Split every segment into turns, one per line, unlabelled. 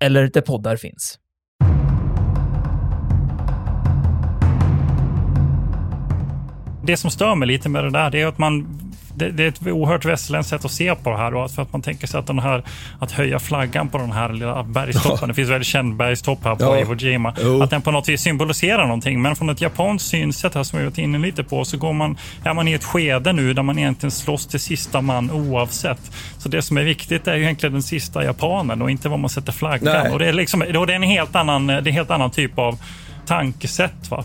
eller där poddar finns.
Det som stör mig lite med det där, det är att man det, det, är ett oerhört västerländskt sätt att se på det här. Och för att man tänker sig att, den här, att höja flaggan på den här lilla bergstoppen, ja. det finns en väldigt känd bergstopp här på ja. Iwo Jima, jo. att den på något vis symboliserar någonting. Men från ett japanskt synsätt här som vi varit inne lite på, så går man, är man i ett skede nu där man egentligen slåss till sista man oavsett. Så det som är viktigt är ju egentligen den sista japanen och inte var man sätter flaggan. Och det är, liksom, det är en helt annan, det är en helt annan typ av tankesätt. Va?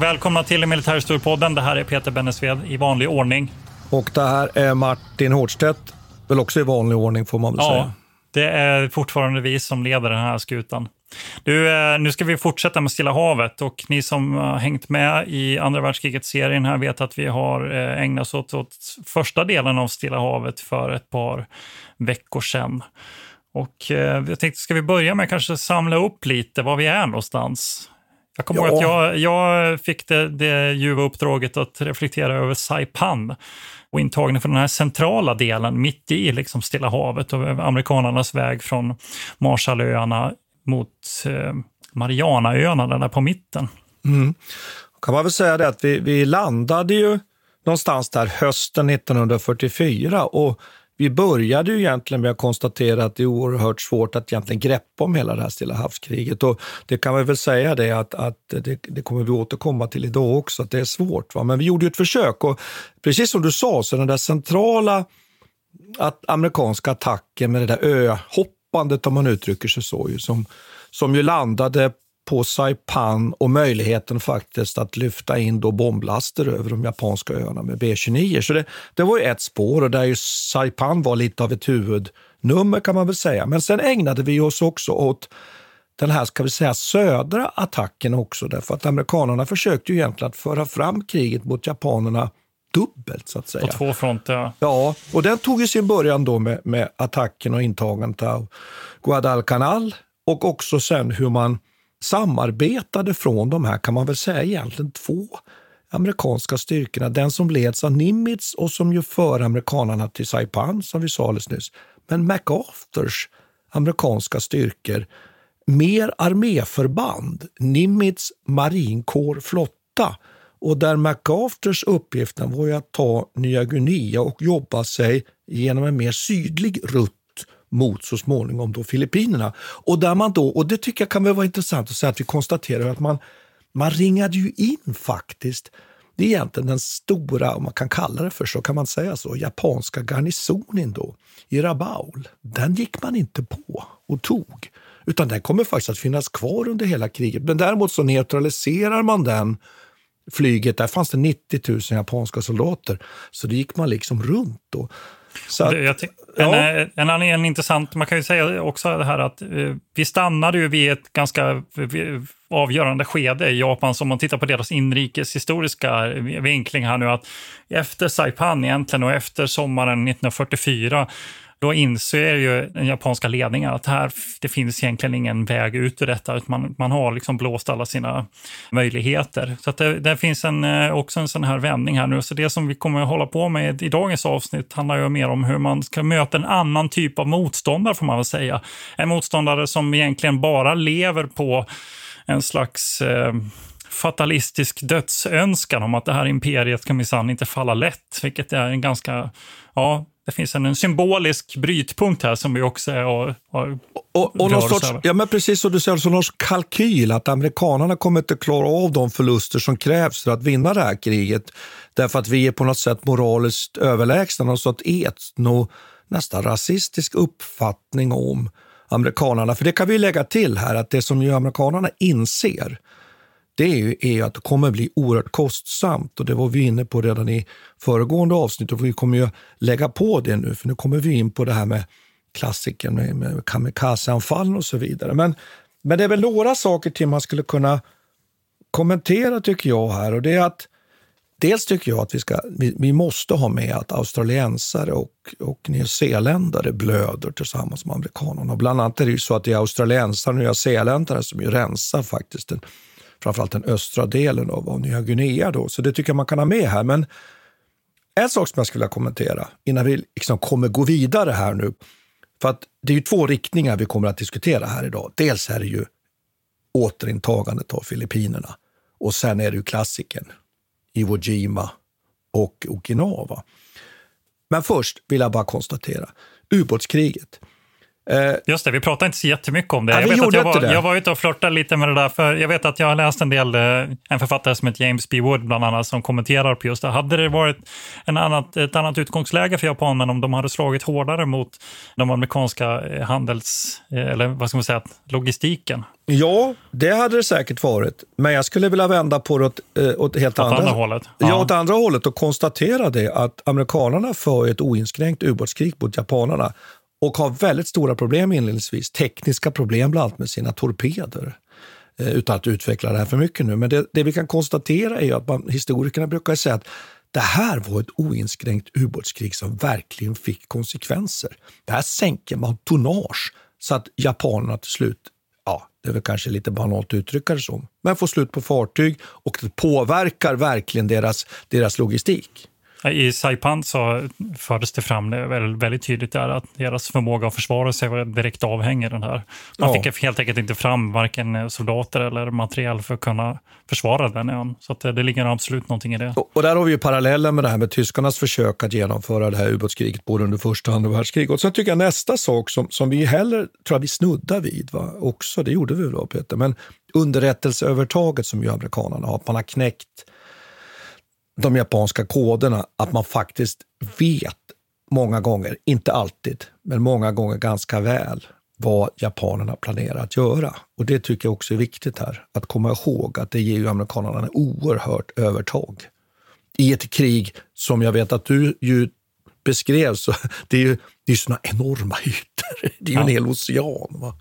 Välkomna till Militärhistoriepodden. Det här är Peter Bennesved i vanlig ordning.
Och det här är Martin Hårdstedt, väl också i vanlig ordning får man väl
ja,
säga.
Det är fortfarande vi som leder den här skutan. Du, eh, nu ska vi fortsätta med Stilla havet och ni som har hängt med i andra världskriget-serien här vet att vi har eh, ägnat oss åt, första delen av Stilla havet för ett par veckor sedan. Och eh, jag tänkte, ska vi börja med att kanske samla upp lite var vi är någonstans? Jag kommer ja. ihåg att jag, jag fick det, det ljuva uppdraget att reflektera över Saipan och intagning för den här centrala delen mitt i liksom Stilla havet och amerikanernas väg från Marshallöarna mot eh, Marianaöarna, där på mitten.
Mm. kan man väl säga det att vi, vi landade ju någonstans där hösten 1944 och vi började ju egentligen med att konstatera att det är oerhört svårt att egentligen greppa om hela det här Stilla havskriget. Och det kan vi väl säga det att, att det, det, kommer vi återkomma till idag också, att det är svårt. Va? Men vi gjorde ett försök och precis som du sa, så den där centrala att amerikanska attacken med det där öhoppandet, om man uttrycker sig så, ju, som, som ju landade på Saipan och möjligheten faktiskt att lyfta in då bomblaster över de japanska öarna med B-29. Så det, det var ju ett spår och där ju Saipan var lite av ett huvudnummer kan man väl säga. Men sen ägnade vi oss också åt den här ska vi säga södra attacken också därför att amerikanerna försökte ju egentligen att föra fram kriget mot japanerna dubbelt så att säga.
På två fronter.
Ja, och den tog ju sin början då med, med attacken och intagandet av Guadalcanal och också sen hur man samarbetade från de här, kan man väl säga, egentligen två amerikanska styrkorna. Den som leds av Nimitz och som ju för amerikanerna till Saipan, som vi sa alldeles nyss. Men MacArthurs amerikanska styrkor, mer arméförband, Nimitz marinkårflotta. Och där MacArthurs uppgift var ju att ta Nya Guinea och jobba sig genom en mer sydlig rutt mot så småningom då Filippinerna. Och där man då, och det tycker jag kan väl vara intressant att säga att vi konstaterar att man, man ringade ju in faktiskt det är egentligen den stora, om man kan kalla det för så, kan man säga så, japanska garnisonen då i Rabaul. Den gick man inte på och tog, utan den kommer faktiskt att finnas kvar under hela kriget. Men däremot så neutraliserar man den flyget, där fanns det 90 000 japanska soldater, så det gick man liksom runt. Då.
Att, en, ja. Eh, en, en, en, intressant, man kan ju säga också det här att eh, vi stannade ju vid ett ganska avgörande skede i Japan, om man tittar på deras inrikeshistoriska vinkling här nu, att efter Saipan egentligen och efter sommaren 1944 då inser ju den japanska ledningen att här, det finns egentligen ingen väg ut ur detta. Utan man, man har liksom blåst alla sina möjligheter. Så att det, det finns en, eh, också en sån här vändning här nu. Så det som vi kommer att hålla på med i dagens avsnitt handlar ju mer om hur man ska möta en annan typ av motståndare får man väl säga. En motståndare som egentligen bara lever på en slags eh, fatalistisk dödsönskan om att det här imperiet ska minsann inte falla lätt, vilket är en ganska, ja, det finns en, en symbolisk brytpunkt här som vi också är och, och,
och, och någon sorts, ja, men precis som du säger, så någon kalkyl att amerikanerna kommer inte klara av de förluster som krävs för att vinna det här kriget. Därför att vi är på något sätt moraliskt överlägsna, någon sorts etno, nästan rasistisk uppfattning om amerikanerna. För det kan vi lägga till här att det som ju amerikanerna inser det är ju, är att det kommer bli oerhört kostsamt. Och Det var vi inne på redan i föregående avsnitt och vi kommer ju lägga på det nu, för nu kommer vi in på det här med klassiken med, med kamikazeanfall och så vidare. Men, men det är väl några saker till man skulle kunna kommentera tycker jag här och det är att Dels tycker jag att vi, ska, vi, vi måste ha med att australiensare och, och nyzeeländare blöder tillsammans med amerikanerna. Bland annat är det ju så att det är australiensare och nyzeeländare som ju rensar faktiskt den framförallt den östra delen av, av Nya Guinea. Då. Så det tycker jag man kan ha med här. Men en sak som jag skulle vilja kommentera innan vi liksom kommer gå vidare här nu. För att det är ju två riktningar vi kommer att diskutera här idag. Dels är det ju återintagandet av Filippinerna och sen är det ju klassiken Iwo Jima och Okinawa. Men först vill jag bara konstatera, ubåtskriget.
Eh, Just det, vi pratade inte så jättemycket om det.
Ja,
jag, vet
att
jag, var,
det.
jag var ute och flörtade lite med det där, för jag vet att jag har läst en del, eh, en författare som heter James B. Wood bland annat, som kommenterar på just det. Hade det varit en annat, ett annat utgångsläge för japanerna om de hade slagit hårdare mot de amerikanska eh, handels, eller vad ska man säga, logistiken?
Ja, det hade det säkert varit. Men jag skulle vilja vända på det åt, åt helt
åt
andra,
andra hållet.
Ja. ja, åt andra hållet och konstatera det att amerikanerna för ett oinskränkt ubåtskrig mot japanerna och har väldigt stora problem inledningsvis. Tekniska problem bland annat med sina torpeder. Eh, utan att utveckla det här för mycket nu. Men det, det vi kan konstatera är att man, historikerna brukar säga att det här var ett oinskränkt ubåtskrig som verkligen fick konsekvenser. Där sänker man tonnage så att japanerna till slut, ja, det är väl kanske lite banalt att uttrycka det som, men får slut på fartyg och det påverkar verkligen deras, deras logistik.
I Saipan så fördes det fram väldigt, tydligt där att deras förmåga att försvara sig var direkt avhängig den här. Man ja. fick helt enkelt inte fram varken soldater eller material för att kunna försvara den ön. Så att det, det ligger absolut någonting i det.
Och, där har vi ju parallellen med det här med tyskarnas försök att genomföra det här ubåtskriget både under första och andra världskriget. Och sen tycker jag nästa sak som, som vi heller tror vi snuddar vid va? också, det gjorde vi väl då Peter, men underrättelseövertaget som ju amerikanerna har, att man har knäckt de japanska koderna att man faktiskt vet många gånger, inte alltid, men många gånger ganska väl vad japanerna planerar att göra. Och Det tycker jag också är viktigt här, att komma ihåg att det ger ju amerikanerna en oerhört övertag. I ett krig som jag vet att du ju beskrev, så det är ju det är såna enorma ytor. Det är ju ja. en hel ocean. Va?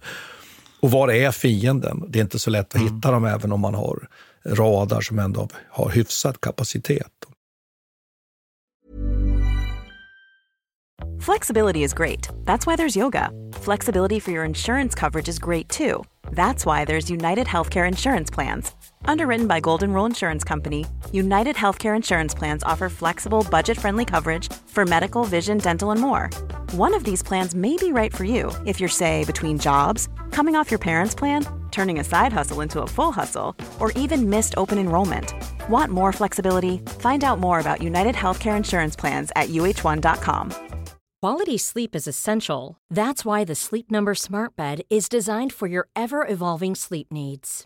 Och var är fienden? Det är inte så lätt att mm. hitta dem även om man har radar som ändå har hyfsad kapacitet.
Flexibility is great. That's why there's yoga. Flexibility for your insurance coverage is great too. That's why there's United Healthcare Insurance Plans. Underwritten by Golden Rule Insurance Company, United Healthcare Insurance Plans offer flexible, budget friendly coverage for medical, vision, dental, and more. One of these plans may be right for you if you're, say, between jobs, coming off your parents' plan, turning a side hustle into a full hustle, or even missed open enrollment. Want more flexibility? Find out more about United Healthcare Insurance Plans at uh1.com.
Quality sleep is essential. That's why the Sleep Number Smart Bed is designed for your ever evolving sleep needs.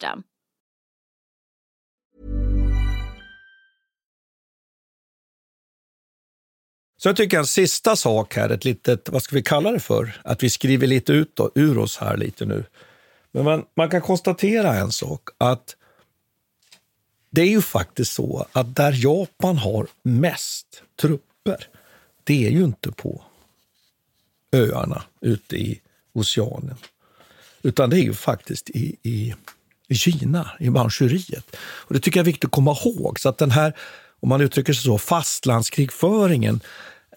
Så jag tycker en sista sak här, ett litet, vad ska vi kalla det för? Att vi skriver lite ut då, ur oss här lite nu. Men man, man kan konstatera en sak, att det är ju faktiskt så att där Japan har mest trupper, det är ju inte på öarna ute i oceanen. Utan det är ju faktiskt i, i, i Kina, i Manchuriet. Och det tycker jag är viktigt att komma ihåg. Så att den här, om man uttrycker sig så, fastlandskrigföringen,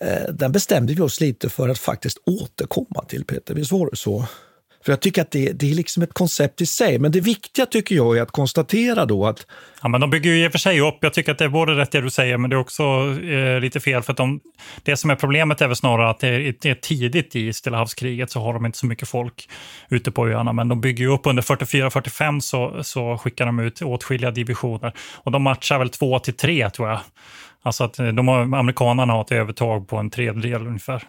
eh, den bestämde vi oss lite för att faktiskt återkomma till, Peter. Visst var det så? För jag tycker att det, det är liksom ett koncept i sig. Men det viktiga tycker jag är att konstatera då att...
Ja, men de bygger ju i och för sig upp. Jag tycker att det är både rätt det du säger, men det är också eh, lite fel. För att de, det som är problemet är väl snarare att det är, det är tidigt i Stilla havskriget så har de inte så mycket folk ute på öarna. Men de bygger ju upp under 44-45 så, så skickar de ut åtskilliga divisioner. Och de matchar väl två till tre tror jag. Alltså att de har, amerikanerna har ett övertag på en tredjedel ungefär.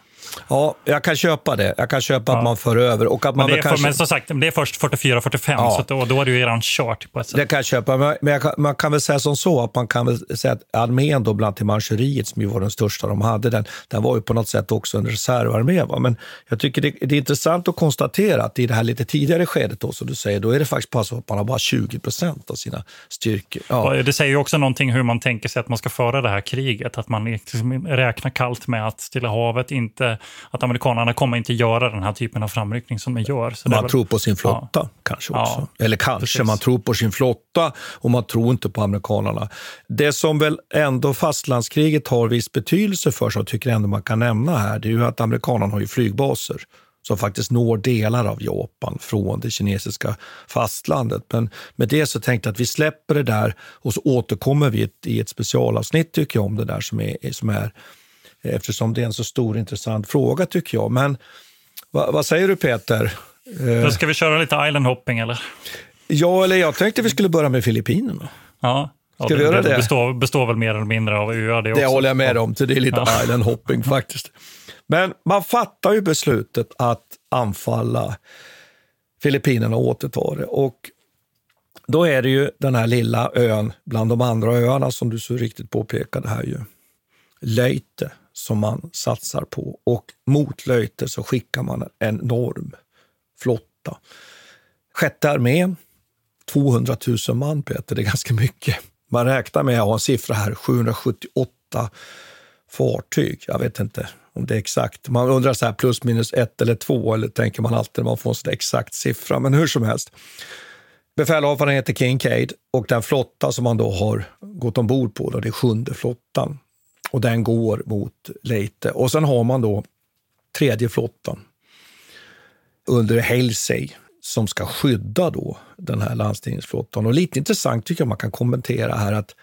Ja, jag kan köpa det. Jag kan köpa ja. att man för över. Och att man
men, det är,
kanske...
men som sagt, det är först 44-45, ja. så då, då är det ju redan kört på ett sätt.
Det kan jag köpa, men jag kan, man kan väl säga som så att man kan väl säga att armén då bland till Manchuriet, som ju var den största de hade, den, den var ju på något sätt också en reservarmé. Va? Men jag tycker det, det, är intressant att konstatera att i det här lite tidigare skedet, då, som du säger, då är det faktiskt bara så att man har bara 20 procent av sina styrkor.
Ja. Det säger ju också någonting hur man tänker sig att man ska föra det här kriget, att man liksom räknar kallt med att Stilla havet inte, att amerikanerna kommer inte göra den här typen av framryckning som de gör.
Så man väl... tror på sin flotta ja. kanske också. Ja, Eller kanske, precis. man tror på sin flotta och man tror inte på amerikanerna. Det som väl ändå fastlandskriget har viss betydelse för, så tycker jag ändå man kan nämna här, det är ju att amerikanerna har ju flygbaser som faktiskt når delar av Japan från det kinesiska fastlandet. Men med det så tänkte jag att vi släpper det där och så återkommer vi i ett specialavsnitt tycker jag om det där som är, som är eftersom det är en så stor intressant fråga tycker jag. Men vad, vad säger du Peter?
Då ska vi köra lite island hopping eller?
Ja, eller jag tänkte vi skulle börja med Filippinerna.
Ja.
Ska ja, vi göra det?
Består, består väl mer eller mindre av öar
det, det håller jag med om, det är lite ja. island hopping faktiskt. Men man fattar ju beslutet att anfalla Filippinerna och återta det. Och då är det ju den här lilla ön bland de andra öarna som du så riktigt påpekade här ju. Leyte som man satsar på och mot Leyte så skickar man en enorm flotta. Sjätte armén, 200 000 man Peter, det är ganska mycket. Man räknar med att ha en siffra här, 778 fartyg. Jag vet inte om det är exakt. Man undrar så här plus minus ett eller två, eller tänker man alltid när man får en sån exakt siffra. Men hur som helst. Befälhavaren heter Kincaid och den flotta som man då har gått ombord på, då, det är sjunde flottan. Och den går mot Leyte. Och sen har man då tredje flottan under Halsey som ska skydda då den här landstigningsflottan. Och lite intressant tycker jag man kan kommentera här att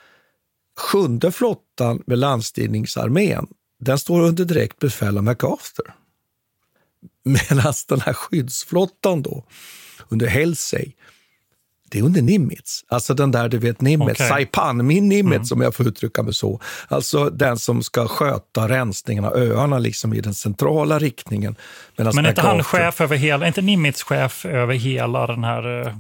sjunde flottan med landstigningsarmén, den står under direkt befäl av MacArthur. Medan den här skyddsflottan då under Halsey det är under Nimitz. Alltså den där, du vet Nimitz, okay. Saipan, min Nimitz mm. om jag får uttrycka mig så. Alltså den som ska sköta rensningen av öarna liksom i den centrala riktningen.
Men är inte han chef över hela, inte Nimitz chef över hela den här
eh,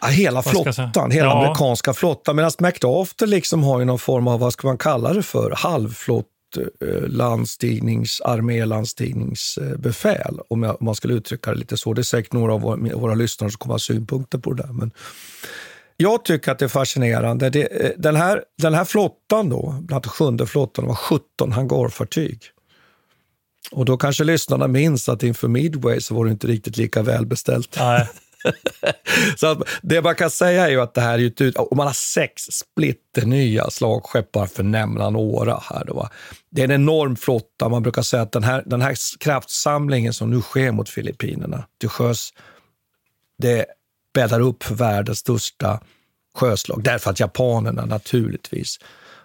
Ja, hela flottan, hela ja. amerikanska flottan. Medan MacArthur liksom har ju någon form av, vad ska man kalla det för, halvflott Eh, landstignings, armélandstigningsbefäl, om, om man skulle uttrycka det lite så. Det är säkert några av våra, våra lyssnare som kommer ha synpunkter på det där. Men jag tycker att det är fascinerande. Det, eh, den, här, den här flottan, då, bland annat sjunde flottan, var 17 hangarfartyg. Och då kanske lyssnarna minns att inför Midway så var det inte riktigt lika välbeställt.
Nej.
så att det man kan säga är ju att det här är ju ett, och man har sex splitternya slagskepp bara för att nämna några här. Då, va? Det är en enorm flotta. Man brukar säga att den här, den här kraftsamlingen som nu sker mot Filippinerna till sjöss, det bäddar upp för världens största sjöslag. Därför att japanerna naturligtvis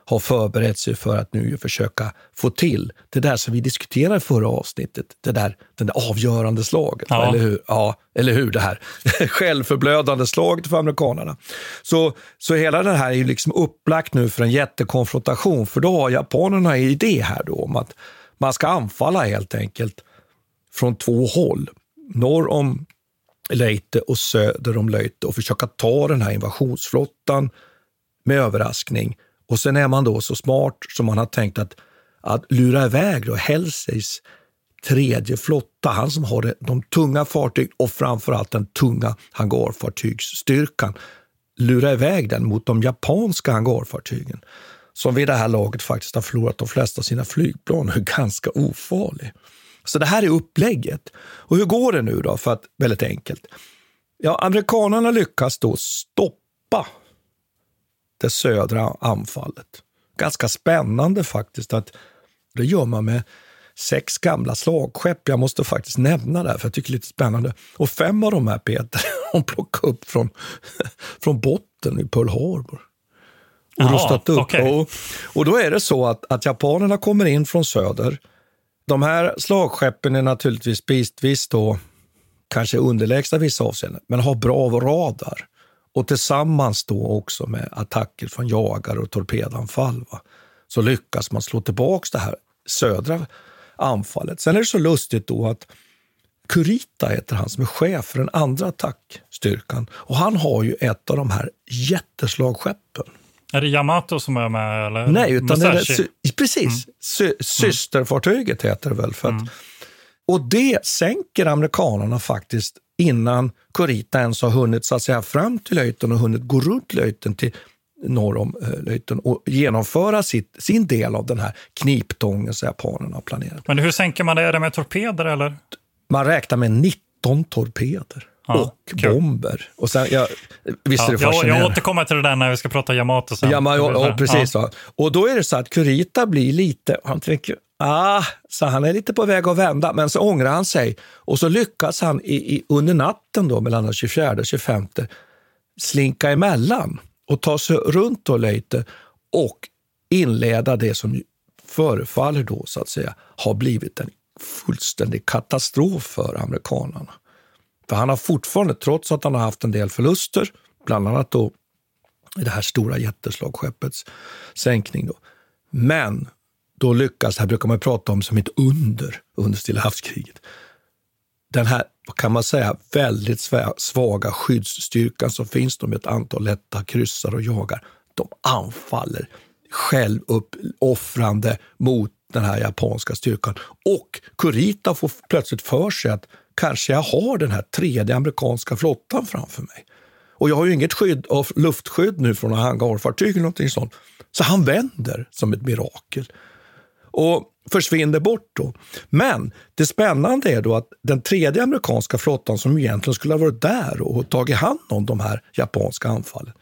har förberett sig för att nu försöka få till det där som vi diskuterade i förra avsnittet, det där, det där avgörande slaget. Ja. Eller hur? Ja, eller hur? Det här självförblödande slaget för amerikanerna. Så, så hela det här är liksom upplagt nu för en jättekonfrontation, för då har japanerna en idé här då om att man ska anfalla helt enkelt från två håll. Norr om Leyte och söder om Leyte och försöka ta den här invasionsflottan med överraskning och sen är man då så smart som man har tänkt att, att lura iväg då Helseys tredje flotta, han som har de tunga fartyg och framförallt den tunga hangarfartygsstyrkan, lura iväg den mot de japanska hangarfartygen som vid det här laget faktiskt har förlorat de flesta av sina flygplan och är ganska ofarlig. Så det här är upplägget. Och hur går det nu då? För att, väldigt enkelt. Ja, amerikanerna lyckas då stoppa det södra anfallet. Ganska spännande faktiskt att det gör man med sex gamla slagskepp. Jag måste faktiskt nämna det här, för jag tycker det är lite spännande. Och fem av de här, Peter, de plockade upp från, från botten i Pearl Harbor. Och Aha, rustat upp. Okay. Och, och då är det så att, att japanerna kommer in från söder. De här slagskeppen är naturligtvis bitvis då kanske underlägsna vissa avseenden, men har bra radar. Och tillsammans då också med attacker från jagare och torpedanfall va, så lyckas man slå tillbaka det här södra anfallet. Sen är det så lustigt då att Kurita heter han som är chef för den andra attackstyrkan och han har ju ett av de här jätteslagskeppen.
Är det Yamato som är med? Eller?
Nej, utan det är, precis. Mm. Sy systerfartyget heter det väl. För att, mm. Och det sänker amerikanerna faktiskt innan Kurita ens har hunnit så att säga, fram till Löyten och hunnit gå runt Löyten till norr om eh, Löyten och genomföra sitt, sin del av den här kniptången som japanerna har planerat.
Men hur sänker man det? Är det med torpeder eller?
Man räknar med 19 torpeder. Ja, och kul. bomber. Och sen, jag, visst ja, är det
jag, jag återkommer till det där när vi ska prata Yamato sen.
Ja, men, ja, ja precis. Ja. Och då är det så att Kurita blir lite, han tänker, ah, så han är lite på väg att vända, men så ångrar han sig. Och så lyckas han i, i, under natten då, mellan den 24 och 25 slinka emellan och ta sig runt då lite och inleda det som förefaller då så att säga ha blivit en fullständig katastrof för amerikanerna. För han har fortfarande, trots att han har haft en del förluster, bland annat då i det här stora jätteslagskeppets sänkning. Då. Men då lyckas, här brukar man prata om som ett under under Stilla havskriget. Den här, kan man säga, väldigt svaga skyddsstyrkan som finns då med ett antal lätta kryssar och jagar, de anfaller självuppoffrande mot den här japanska styrkan. Och Kurita får plötsligt för sig att kanske jag har den här tredje amerikanska flottan framför mig. Och jag har ju inget skydd av luftskydd nu från hangarfartyg eller någonting sånt. Så han vänder som ett mirakel och försvinner bort. Då. Men det spännande är då att den tredje amerikanska flottan som egentligen skulle ha varit där och tagit hand om de här japanska anfallen,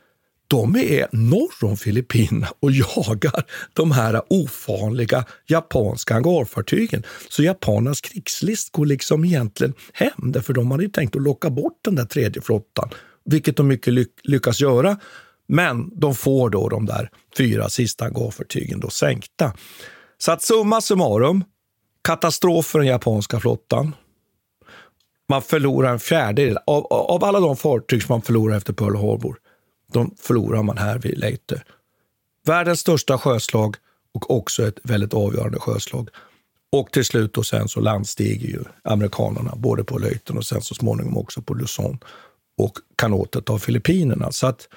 de är norr om Filippinerna och jagar de här ofarliga japanska hangarfartygen. Så japanernas krigslist går liksom egentligen hem, därför de hade tänkt att locka bort den där tredje flottan, vilket de mycket lyck lyckas göra. Men de får då de där fyra sista hangarfartygen då sänkta. Så att summa summarum, katastrof för den japanska flottan. Man förlorar en fjärdedel av, av alla de fartyg som man förlorar efter Pearl Harbor. De förlorar man här vid Leyte. Världens största sjöslag och också ett väldigt avgörande sjöslag. Och till slut och sen så landstiger ju amerikanerna både på Leyten och sen så småningom också på Luzon och kan återta Filippinerna. Så att,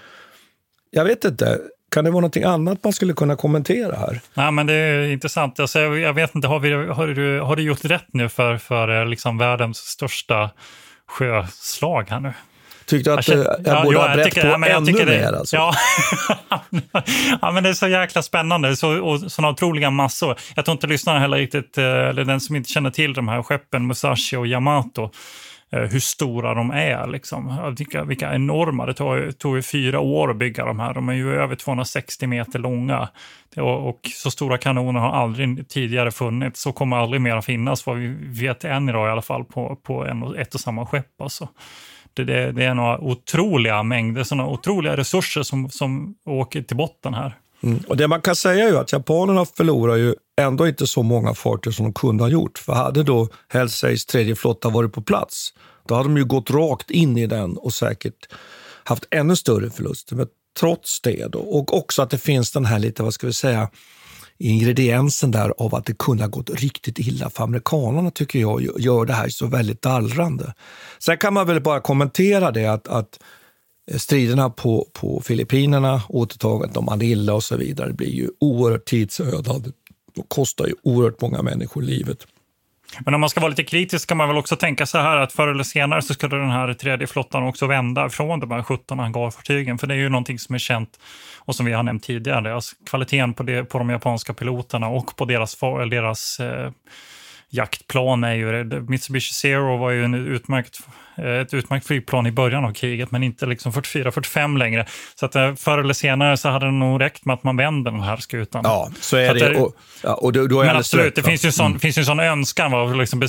jag vet inte, kan det vara något annat man skulle kunna kommentera här?
Nej, men det är intressant. Alltså, jag vet inte, har, vi, har, du, har du gjort rätt nu för, för eh, liksom världens största sjöslag här nu?
Tyckte att jag, jag, jag borde ja, ha brett på ja, ännu mer? Alltså.
ja. ja, men det är så jäkla spännande. Så, och sådana otroliga massor. Jag tror inte lyssnarna heller riktigt, eh, eller den som inte känner till de här skeppen, Musashi och Yamato, eh, Eh, hur stora de är. Liksom. Vilka, vilka enorma. Det tog, tog ju fyra år att bygga de här. De är ju över 260 meter långa. Och, och så stora kanoner har aldrig tidigare funnits. Så kommer aldrig mer att finnas, vad vi vet än idag i alla fall, på, på en, ett och samma skepp. Alltså. Det, det, det är några otroliga mängder, sådana otroliga resurser som, som åker till botten här.
Mm. Och Det man kan säga är ju att japanerna förlorar ju ändå inte så många fartyg som de kunde ha gjort. För hade då Helseis tredje flotta varit på plats, då hade de ju gått rakt in i den och säkert haft ännu större förluster. Men trots det, då, och också att det finns den här lite, vad ska vi säga, ingrediensen där av att det kunde ha gått riktigt illa för amerikanerna tycker jag gör det här så väldigt dallrande. Sen kan man väl bara kommentera det att, att striderna på, på Filippinerna, återtagandet av Manila och så vidare blir ju oerhört tidsödande och kostar ju oerhört många människor livet.
Men om man ska vara lite kritisk kan man väl också tänka så här att förr eller senare så skulle den här tredje flottan också vända från de här 17 hangarfartygen. För det är ju någonting som är känt och som vi har nämnt tidigare. Alltså kvaliteten på, det, på de japanska piloterna och på deras, deras eh, jaktplan är ju Mitsubishi Zero var ju en utmärkt, ett utmärkt flygplan i början av kriget, men inte liksom 44-45 längre. Så att eh, förr eller senare så hade det nog räckt med att man vänder den här skutan.
Ja, så är så det. Och, och då, då är
men absolut,
rätt,
det finns ju, sån, mm. finns ju en sån önskan att liksom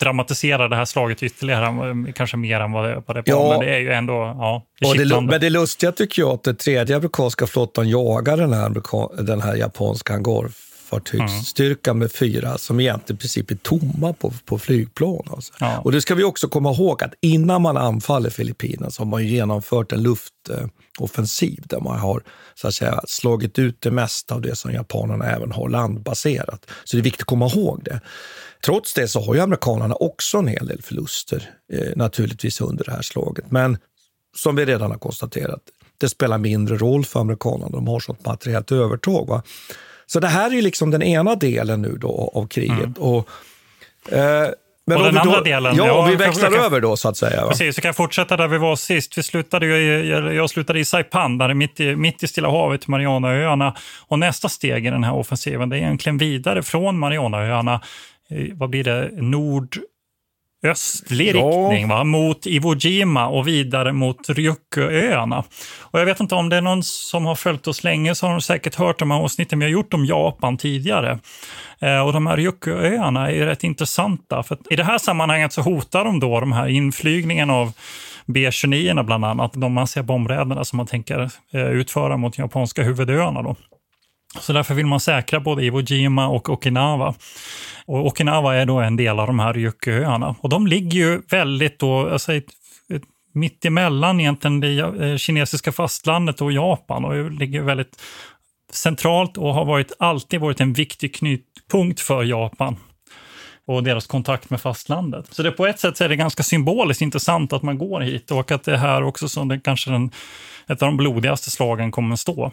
dramatisera det här slaget ytterligare, kanske mer än vad det, vad det var, ja. men det är ju ändå ja,
det, det Men det lustiga tycker jag att den tredje amerikanska flottan jagar den här, den här japanska hangar fartygsstyrka mm. med fyra som egentligen i princip är tomma på, på flygplan. Alltså. Ja. Och det ska vi också komma ihåg att innan man anfaller Filippinerna så har man genomfört en luftoffensiv där man har så att säga, slagit ut det mesta av det som japanerna även har landbaserat. Så det är viktigt att komma ihåg det. Trots det så har ju amerikanerna också en hel del förluster eh, naturligtvis under det här slaget. Men som vi redan har konstaterat, det spelar mindre roll för amerikanerna. De har sånt materiellt övertag. Va? Så det här är liksom den ena delen nu då av kriget. Mm. Och, eh,
men och den då, andra delen?
Ja, ja vi växlar kan, över då så att säga. Va?
Precis, så kan jag fortsätta där vi var sist. Vi slutade ju, jag slutade i Saipan, där mitt i, mitt i Stilla havet, Marianaöarna. Och nästa steg i den här offensiven, det är egentligen vidare från Marianaöarna. Vad blir det? Nord östlig ja. riktning va? mot Iwo Jima och vidare mot Ryukyu-öarna. Och jag vet inte om det är någon som har följt oss länge så har de säkert hört de här avsnitten vi har gjort om Japan tidigare. Eh, och de här Ryukyu-öarna är rätt intressanta för i det här sammanhanget så hotar de då de här inflygningen av B-29 bland annat, de ser bombräderna som man tänker eh, utföra mot japanska huvudöarna. Då. Så därför vill man säkra både Iwo Jima och Okinawa. Och Okinawa är då en del av de här Ryukyuöarna. Och de ligger ju väldigt då, jag säger, mitt emellan egentligen det eh, kinesiska fastlandet och Japan och ligger väldigt centralt och har varit, alltid varit en viktig knutpunkt för Japan och deras kontakt med fastlandet. Så det på ett sätt är det ganska symboliskt intressant att man går hit och att det är här också som det kanske den, ett av de blodigaste slagen kommer att stå.